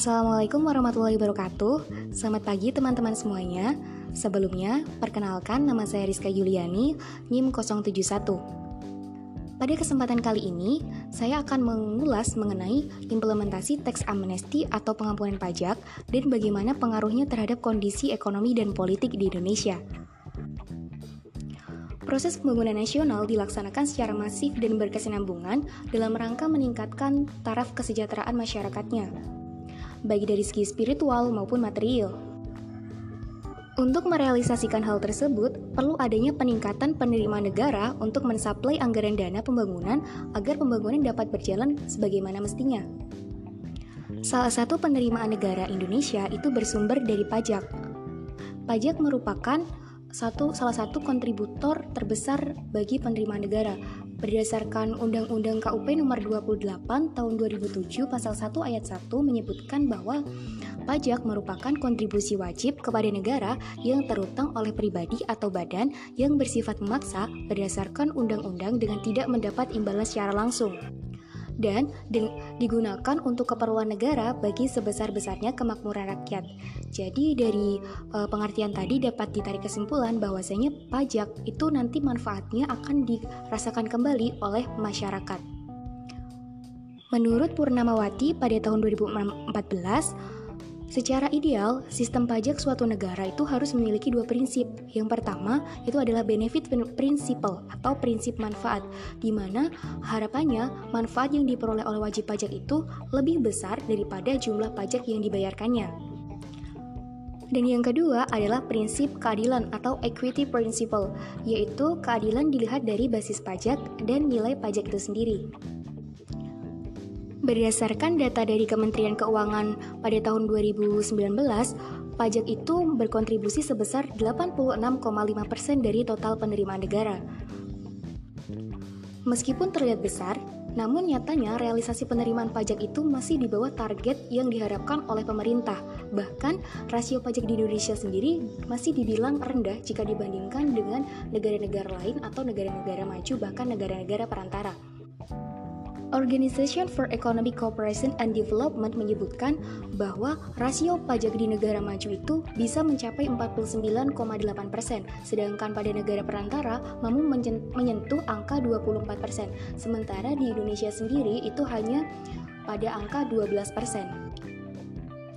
Assalamualaikum warahmatullahi wabarakatuh. Selamat pagi teman-teman semuanya. Sebelumnya, perkenalkan nama saya Rizka Yuliani, NIM 071 Pada kesempatan kali ini, saya akan mengulas mengenai implementasi teks amnesti atau pengampunan pajak dan bagaimana pengaruhnya terhadap kondisi ekonomi dan politik di Indonesia. Proses pembangunan nasional dilaksanakan secara masif dan berkesinambungan dalam rangka meningkatkan taraf kesejahteraan masyarakatnya, baik dari segi spiritual maupun material. Untuk merealisasikan hal tersebut, perlu adanya peningkatan penerimaan negara untuk mensuplai anggaran dana pembangunan agar pembangunan dapat berjalan sebagaimana mestinya. Salah satu penerimaan negara Indonesia itu bersumber dari pajak. Pajak merupakan satu salah satu kontributor terbesar bagi penerimaan negara. Berdasarkan Undang-Undang KUP nomor 28 tahun 2007 pasal 1 ayat 1 menyebutkan bahwa pajak merupakan kontribusi wajib kepada negara yang terutang oleh pribadi atau badan yang bersifat memaksa berdasarkan undang-undang dengan tidak mendapat imbalan secara langsung dan digunakan untuk keperluan negara bagi sebesar-besarnya kemakmuran rakyat. Jadi dari uh, pengertian tadi dapat ditarik kesimpulan bahwasanya pajak itu nanti manfaatnya akan dirasakan kembali oleh masyarakat. Menurut Purnamawati pada tahun 2014, Secara ideal, sistem pajak suatu negara itu harus memiliki dua prinsip. Yang pertama, itu adalah benefit principle atau prinsip manfaat, di mana harapannya manfaat yang diperoleh oleh wajib pajak itu lebih besar daripada jumlah pajak yang dibayarkannya. Dan yang kedua adalah prinsip keadilan atau equity principle, yaitu keadilan dilihat dari basis pajak dan nilai pajak itu sendiri. Berdasarkan data dari Kementerian Keuangan pada tahun 2019, pajak itu berkontribusi sebesar 86,5% dari total penerimaan negara. Meskipun terlihat besar, namun nyatanya realisasi penerimaan pajak itu masih di bawah target yang diharapkan oleh pemerintah. Bahkan rasio pajak di Indonesia sendiri masih dibilang rendah jika dibandingkan dengan negara-negara lain atau negara-negara maju bahkan negara-negara perantara. Organization for Economic Cooperation and Development menyebutkan bahwa rasio pajak di negara maju itu bisa mencapai 49,8%, sedangkan pada negara perantara mampu menyentuh angka 24%, sementara di Indonesia sendiri itu hanya pada angka 12%.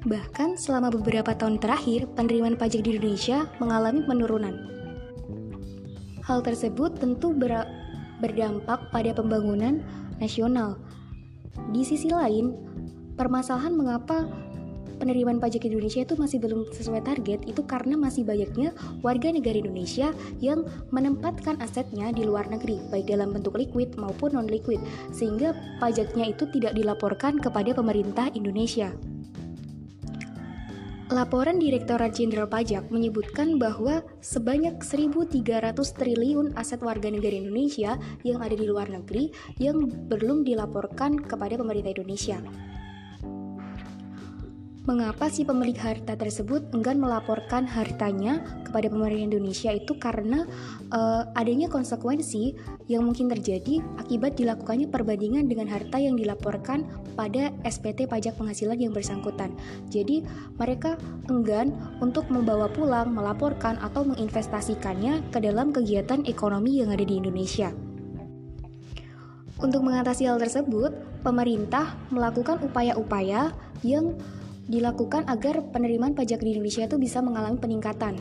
Bahkan selama beberapa tahun terakhir, penerimaan pajak di Indonesia mengalami penurunan. Hal tersebut tentu ber berdampak pada pembangunan nasional. Di sisi lain, permasalahan mengapa penerimaan pajak Indonesia itu masih belum sesuai target itu karena masih banyaknya warga negara Indonesia yang menempatkan asetnya di luar negeri, baik dalam bentuk liquid maupun non-liquid, sehingga pajaknya itu tidak dilaporkan kepada pemerintah Indonesia. Laporan Direktorat Jenderal Pajak menyebutkan bahwa sebanyak 1.300 triliun aset warga negara Indonesia yang ada di luar negeri yang belum dilaporkan kepada pemerintah Indonesia. Mengapa si pemilik harta tersebut enggan melaporkan hartanya kepada pemerintah Indonesia itu karena uh, adanya konsekuensi yang mungkin terjadi akibat dilakukannya perbandingan dengan harta yang dilaporkan pada SPT pajak penghasilan yang bersangkutan. Jadi mereka enggan untuk membawa pulang, melaporkan atau menginvestasikannya ke dalam kegiatan ekonomi yang ada di Indonesia. Untuk mengatasi hal tersebut, pemerintah melakukan upaya-upaya yang dilakukan agar penerimaan pajak di Indonesia itu bisa mengalami peningkatan.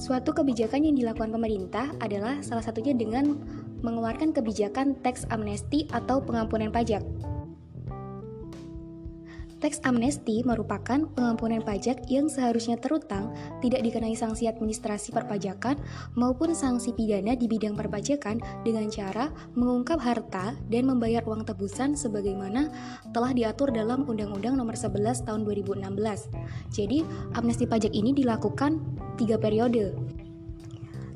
Suatu kebijakan yang dilakukan pemerintah adalah salah satunya dengan mengeluarkan kebijakan tax amnesty atau pengampunan pajak. Teks amnesti merupakan pengampunan pajak yang seharusnya terutang tidak dikenai sanksi administrasi perpajakan maupun sanksi pidana di bidang perpajakan dengan cara mengungkap harta dan membayar uang tebusan sebagaimana telah diatur dalam Undang-Undang Nomor 11 Tahun 2016. Jadi, amnesti pajak ini dilakukan tiga periode.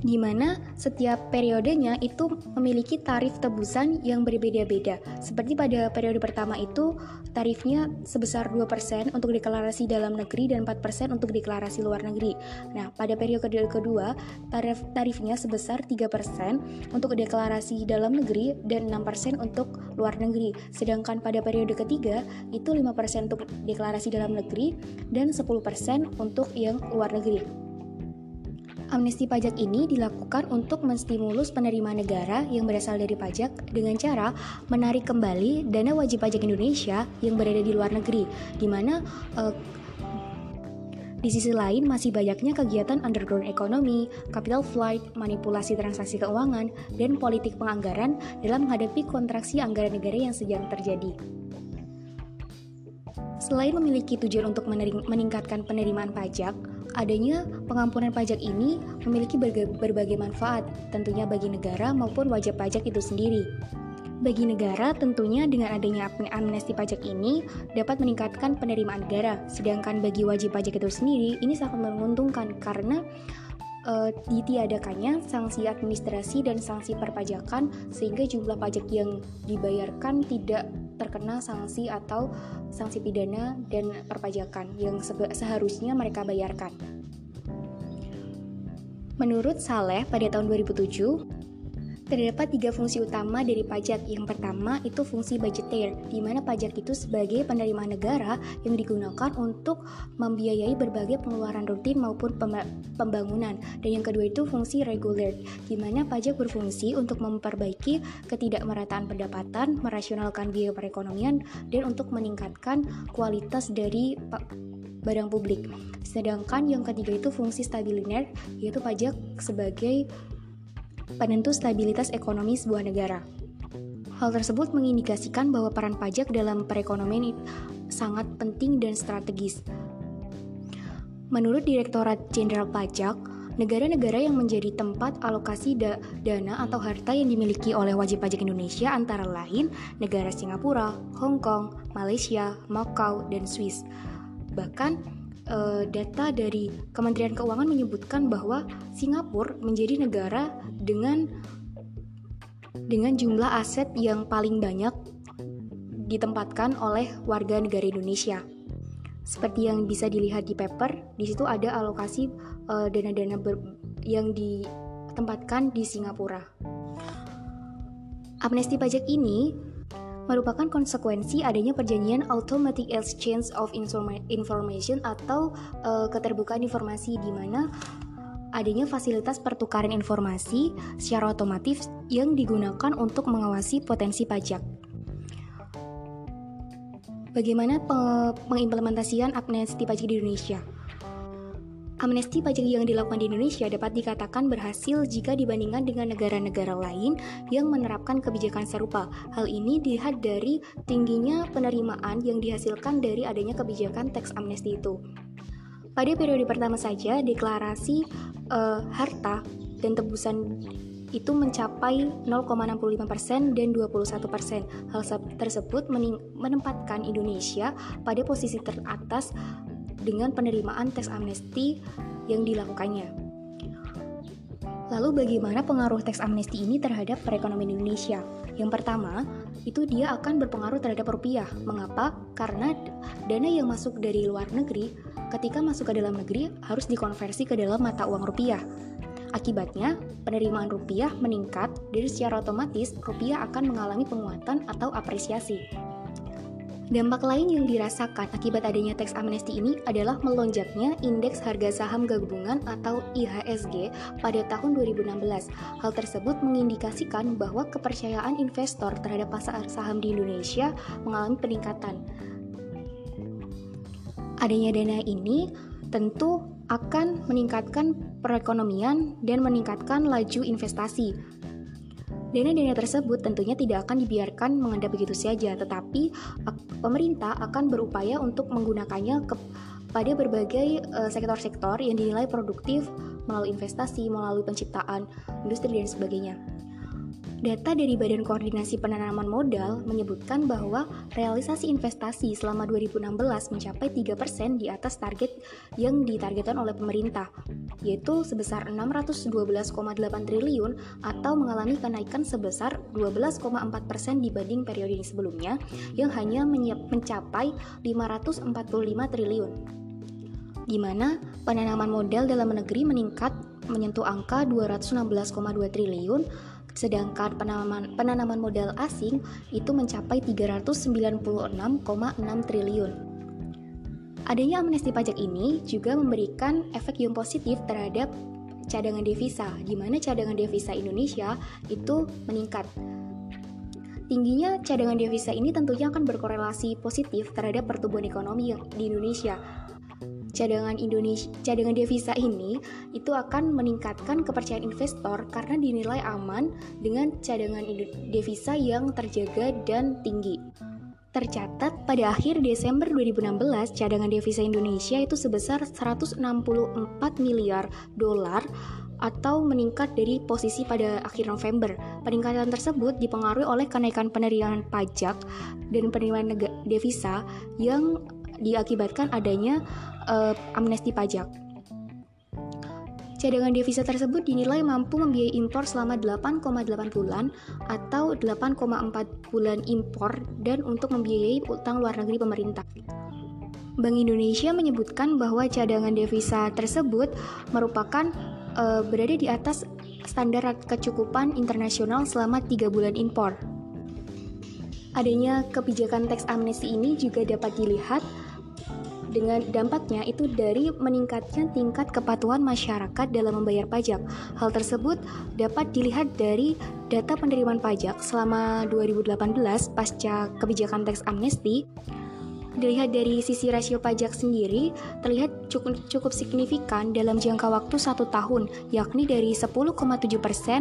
Di mana setiap periodenya itu memiliki tarif tebusan yang berbeda-beda. Seperti pada periode pertama itu tarifnya sebesar 2% untuk deklarasi dalam negeri dan 4% untuk deklarasi luar negeri. Nah, pada periode kedua tarif tarifnya sebesar 3% untuk deklarasi dalam negeri dan 6% untuk luar negeri. Sedangkan pada periode ketiga itu 5% untuk deklarasi dalam negeri dan 10% untuk yang luar negeri. Amnesti pajak ini dilakukan untuk menstimulus penerima negara yang berasal dari pajak dengan cara menarik kembali dana wajib pajak Indonesia yang berada di luar negeri, di mana uh, di sisi lain masih banyaknya kegiatan underground ekonomi, capital flight, manipulasi transaksi keuangan, dan politik penganggaran dalam menghadapi kontraksi anggaran negara yang sedang terjadi. Selain memiliki tujuan untuk meningkatkan penerimaan pajak, Adanya pengampunan pajak ini memiliki berbagai manfaat, tentunya bagi negara maupun wajib pajak itu sendiri. Bagi negara, tentunya dengan adanya amnesti pajak ini dapat meningkatkan penerimaan negara, sedangkan bagi wajib pajak itu sendiri ini sangat menguntungkan karena uh, ditiadakannya sanksi administrasi dan sanksi perpajakan sehingga jumlah pajak yang dibayarkan tidak terkena sanksi atau sanksi pidana dan perpajakan yang seharusnya mereka bayarkan. Menurut Saleh pada tahun 2007, Terdapat tiga fungsi utama dari pajak. Yang pertama itu fungsi budgeter, di mana pajak itu sebagai penerimaan negara yang digunakan untuk membiayai berbagai pengeluaran rutin maupun pembangunan. Dan yang kedua itu fungsi reguler, di mana pajak berfungsi untuk memperbaiki ketidakmerataan pendapatan, merasionalkan biaya perekonomian, dan untuk meningkatkan kualitas dari barang publik. Sedangkan yang ketiga itu fungsi stabiliner, yaitu pajak sebagai penentu stabilitas ekonomi sebuah negara. Hal tersebut mengindikasikan bahwa peran pajak dalam perekonomian sangat penting dan strategis. Menurut Direktorat Jenderal Pajak, negara-negara yang menjadi tempat alokasi da dana atau harta yang dimiliki oleh wajib pajak Indonesia antara lain negara Singapura, Hong Kong, Malaysia, Macau, dan Swiss. Bahkan uh, data dari Kementerian Keuangan menyebutkan bahwa Singapura menjadi negara dengan dengan jumlah aset yang paling banyak ditempatkan oleh warga negara Indonesia. Seperti yang bisa dilihat di paper, di situ ada alokasi uh, dana-dana yang ditempatkan di Singapura. Amnesti pajak ini merupakan konsekuensi adanya perjanjian Automatic Exchange of Information atau uh, keterbukaan informasi di mana adanya fasilitas pertukaran informasi secara otomatis yang digunakan untuk mengawasi potensi pajak. Bagaimana pengimplementasian amnesti pajak di Indonesia? Amnesti pajak yang dilakukan di Indonesia dapat dikatakan berhasil jika dibandingkan dengan negara-negara lain yang menerapkan kebijakan serupa. Hal ini dilihat dari tingginya penerimaan yang dihasilkan dari adanya kebijakan teks amnesti itu. Pada periode pertama saja, deklarasi uh, harta dan tebusan itu mencapai 0,65% dan 21%. Hal tersebut menempatkan Indonesia pada posisi teratas dengan penerimaan teks amnesti yang dilakukannya. Lalu bagaimana pengaruh teks amnesti ini terhadap perekonomian Indonesia? Yang pertama, itu dia akan berpengaruh terhadap rupiah. Mengapa? Karena dana yang masuk dari luar negeri ketika masuk ke dalam negeri harus dikonversi ke dalam mata uang rupiah. Akibatnya, penerimaan rupiah meningkat dan secara otomatis rupiah akan mengalami penguatan atau apresiasi. Dampak lain yang dirasakan akibat adanya teks amnesti ini adalah melonjaknya indeks harga saham gabungan atau IHSG pada tahun 2016. Hal tersebut mengindikasikan bahwa kepercayaan investor terhadap pasar saham di Indonesia mengalami peningkatan. Adanya dana ini tentu akan meningkatkan perekonomian dan meningkatkan laju investasi Dana-dana tersebut tentunya tidak akan dibiarkan mengendap begitu saja, tetapi pemerintah akan berupaya untuk menggunakannya ke pada berbagai uh, sektor-sektor yang dinilai produktif melalui investasi, melalui penciptaan industri dan sebagainya. Data dari Badan Koordinasi Penanaman Modal menyebutkan bahwa realisasi investasi selama 2016 mencapai 3% di atas target yang ditargetkan oleh pemerintah, yaitu sebesar 612,8 triliun atau mengalami kenaikan sebesar 12,4% dibanding periode sebelumnya yang hanya mencapai 545 triliun. Di mana penanaman modal dalam negeri meningkat menyentuh angka 216,2 triliun sedangkan penanaman, penanaman modal asing itu mencapai 396,6 triliun. Adanya amnesti pajak ini juga memberikan efek yang positif terhadap cadangan devisa, di mana cadangan devisa Indonesia itu meningkat. Tingginya cadangan devisa ini tentunya akan berkorelasi positif terhadap pertumbuhan ekonomi di Indonesia, cadangan Indonesia cadangan devisa ini itu akan meningkatkan kepercayaan investor karena dinilai aman dengan cadangan devisa yang terjaga dan tinggi. Tercatat pada akhir Desember 2016 cadangan devisa Indonesia itu sebesar 164 miliar dolar atau meningkat dari posisi pada akhir November. Peningkatan tersebut dipengaruhi oleh kenaikan penerimaan pajak dan penerimaan devisa yang diakibatkan adanya uh, amnesti pajak. Cadangan devisa tersebut dinilai mampu membiayai impor selama 8,8 bulan atau 8,4 bulan impor dan untuk membiayai utang luar negeri pemerintah. Bank Indonesia menyebutkan bahwa cadangan devisa tersebut merupakan uh, berada di atas standar kecukupan internasional selama 3 bulan impor. Adanya kebijakan teks amnesti ini juga dapat dilihat dengan dampaknya itu dari meningkatnya tingkat kepatuhan masyarakat dalam membayar pajak. Hal tersebut dapat dilihat dari data penerimaan pajak selama 2018 pasca kebijakan teks amnesti. Dilihat dari sisi rasio pajak sendiri, terlihat cukup, cukup signifikan dalam jangka waktu satu tahun, yakni dari 10,7%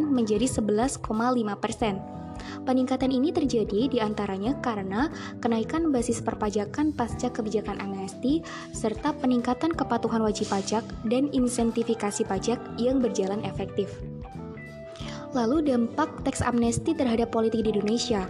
menjadi 11,5%. Peningkatan ini terjadi di antaranya karena kenaikan basis perpajakan pasca kebijakan amnesti serta peningkatan kepatuhan wajib pajak dan insentifikasi pajak yang berjalan efektif. Lalu dampak teks amnesti terhadap politik di Indonesia.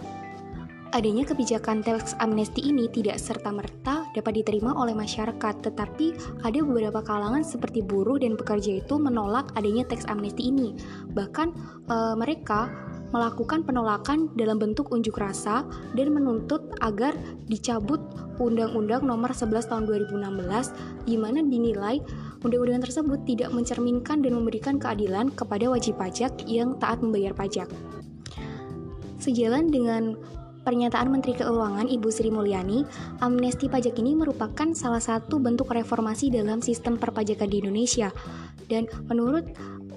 Adanya kebijakan teks amnesti ini tidak serta-merta dapat diterima oleh masyarakat, tetapi ada beberapa kalangan seperti buruh dan pekerja itu menolak adanya teks amnesti ini. Bahkan e, mereka melakukan penolakan dalam bentuk unjuk rasa dan menuntut agar dicabut Undang-Undang Nomor 11 Tahun 2016 di mana dinilai undang-undang tersebut tidak mencerminkan dan memberikan keadilan kepada wajib pajak yang taat membayar pajak. Sejalan dengan pernyataan Menteri Keuangan Ibu Sri Mulyani, amnesti pajak ini merupakan salah satu bentuk reformasi dalam sistem perpajakan di Indonesia. Dan menurut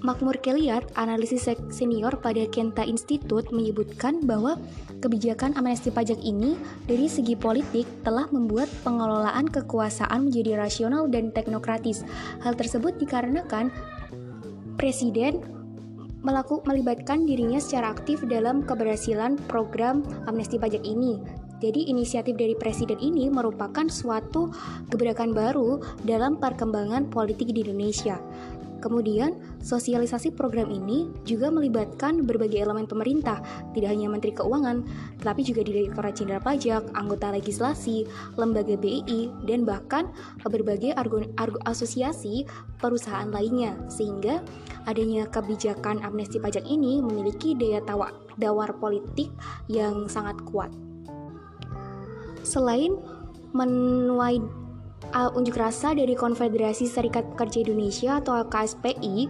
Makmur Keliat, analisis senior pada Kenta Institute menyebutkan bahwa kebijakan amnesti pajak ini dari segi politik telah membuat pengelolaan kekuasaan menjadi rasional dan teknokratis. Hal tersebut dikarenakan Presiden melaku, melibatkan dirinya secara aktif dalam keberhasilan program amnesti pajak ini. Jadi inisiatif dari presiden ini merupakan suatu gebrakan baru dalam perkembangan politik di Indonesia. Kemudian, sosialisasi program ini juga melibatkan berbagai elemen pemerintah, tidak hanya Menteri Keuangan, tetapi juga Direktorat Jenderal Pajak, anggota legislasi, lembaga BI, dan bahkan berbagai asosiasi perusahaan lainnya, sehingga adanya kebijakan amnesti pajak ini memiliki daya tawa, dawar politik yang sangat kuat. Selain menuai uh, unjuk rasa dari Konfederasi Serikat Pekerja Indonesia atau KSPI,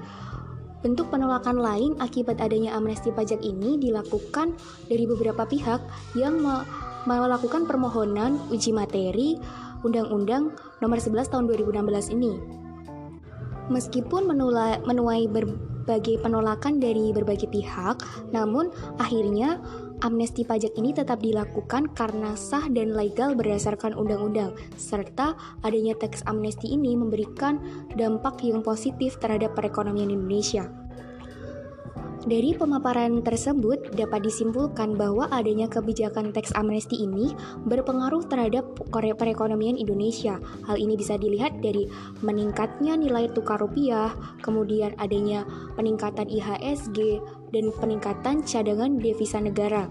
bentuk penolakan lain akibat adanya amnesti pajak ini dilakukan dari beberapa pihak yang me melakukan permohonan uji materi Undang-Undang Nomor 11 Tahun 2016 ini. Meskipun menuai berbagai penolakan dari berbagai pihak, namun akhirnya amnesti pajak ini tetap dilakukan karena sah dan legal berdasarkan undang-undang, serta adanya teks amnesti ini memberikan dampak yang positif terhadap perekonomian Indonesia. Dari pemaparan tersebut dapat disimpulkan bahwa adanya kebijakan teks amnesti ini berpengaruh terhadap perekonomian Indonesia. Hal ini bisa dilihat dari meningkatnya nilai tukar rupiah, kemudian adanya peningkatan IHSG, dan peningkatan cadangan devisa negara.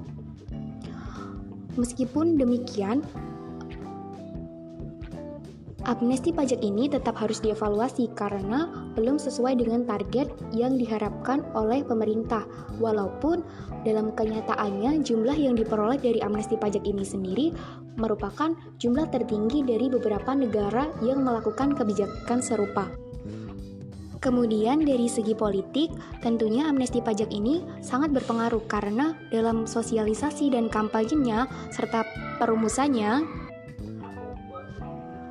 Meskipun demikian, Amnesti pajak ini tetap harus dievaluasi karena belum sesuai dengan target yang diharapkan oleh pemerintah. Walaupun dalam kenyataannya jumlah yang diperoleh dari amnesti pajak ini sendiri merupakan jumlah tertinggi dari beberapa negara yang melakukan kebijakan serupa. Kemudian dari segi politik, tentunya amnesti pajak ini sangat berpengaruh karena dalam sosialisasi dan kampanyenya serta perumusannya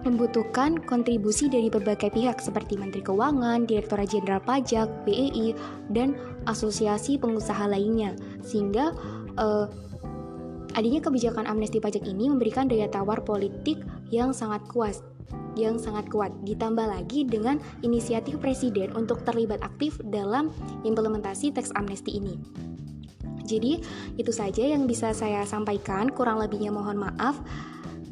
membutuhkan kontribusi dari berbagai pihak seperti Menteri Keuangan, Direktorat Jenderal Pajak, BEI, dan asosiasi pengusaha lainnya. Sehingga uh, adanya kebijakan amnesti pajak ini memberikan daya tawar politik yang sangat kuat yang sangat kuat ditambah lagi dengan inisiatif presiden untuk terlibat aktif dalam implementasi teks amnesti ini. Jadi, itu saja yang bisa saya sampaikan, kurang lebihnya mohon maaf.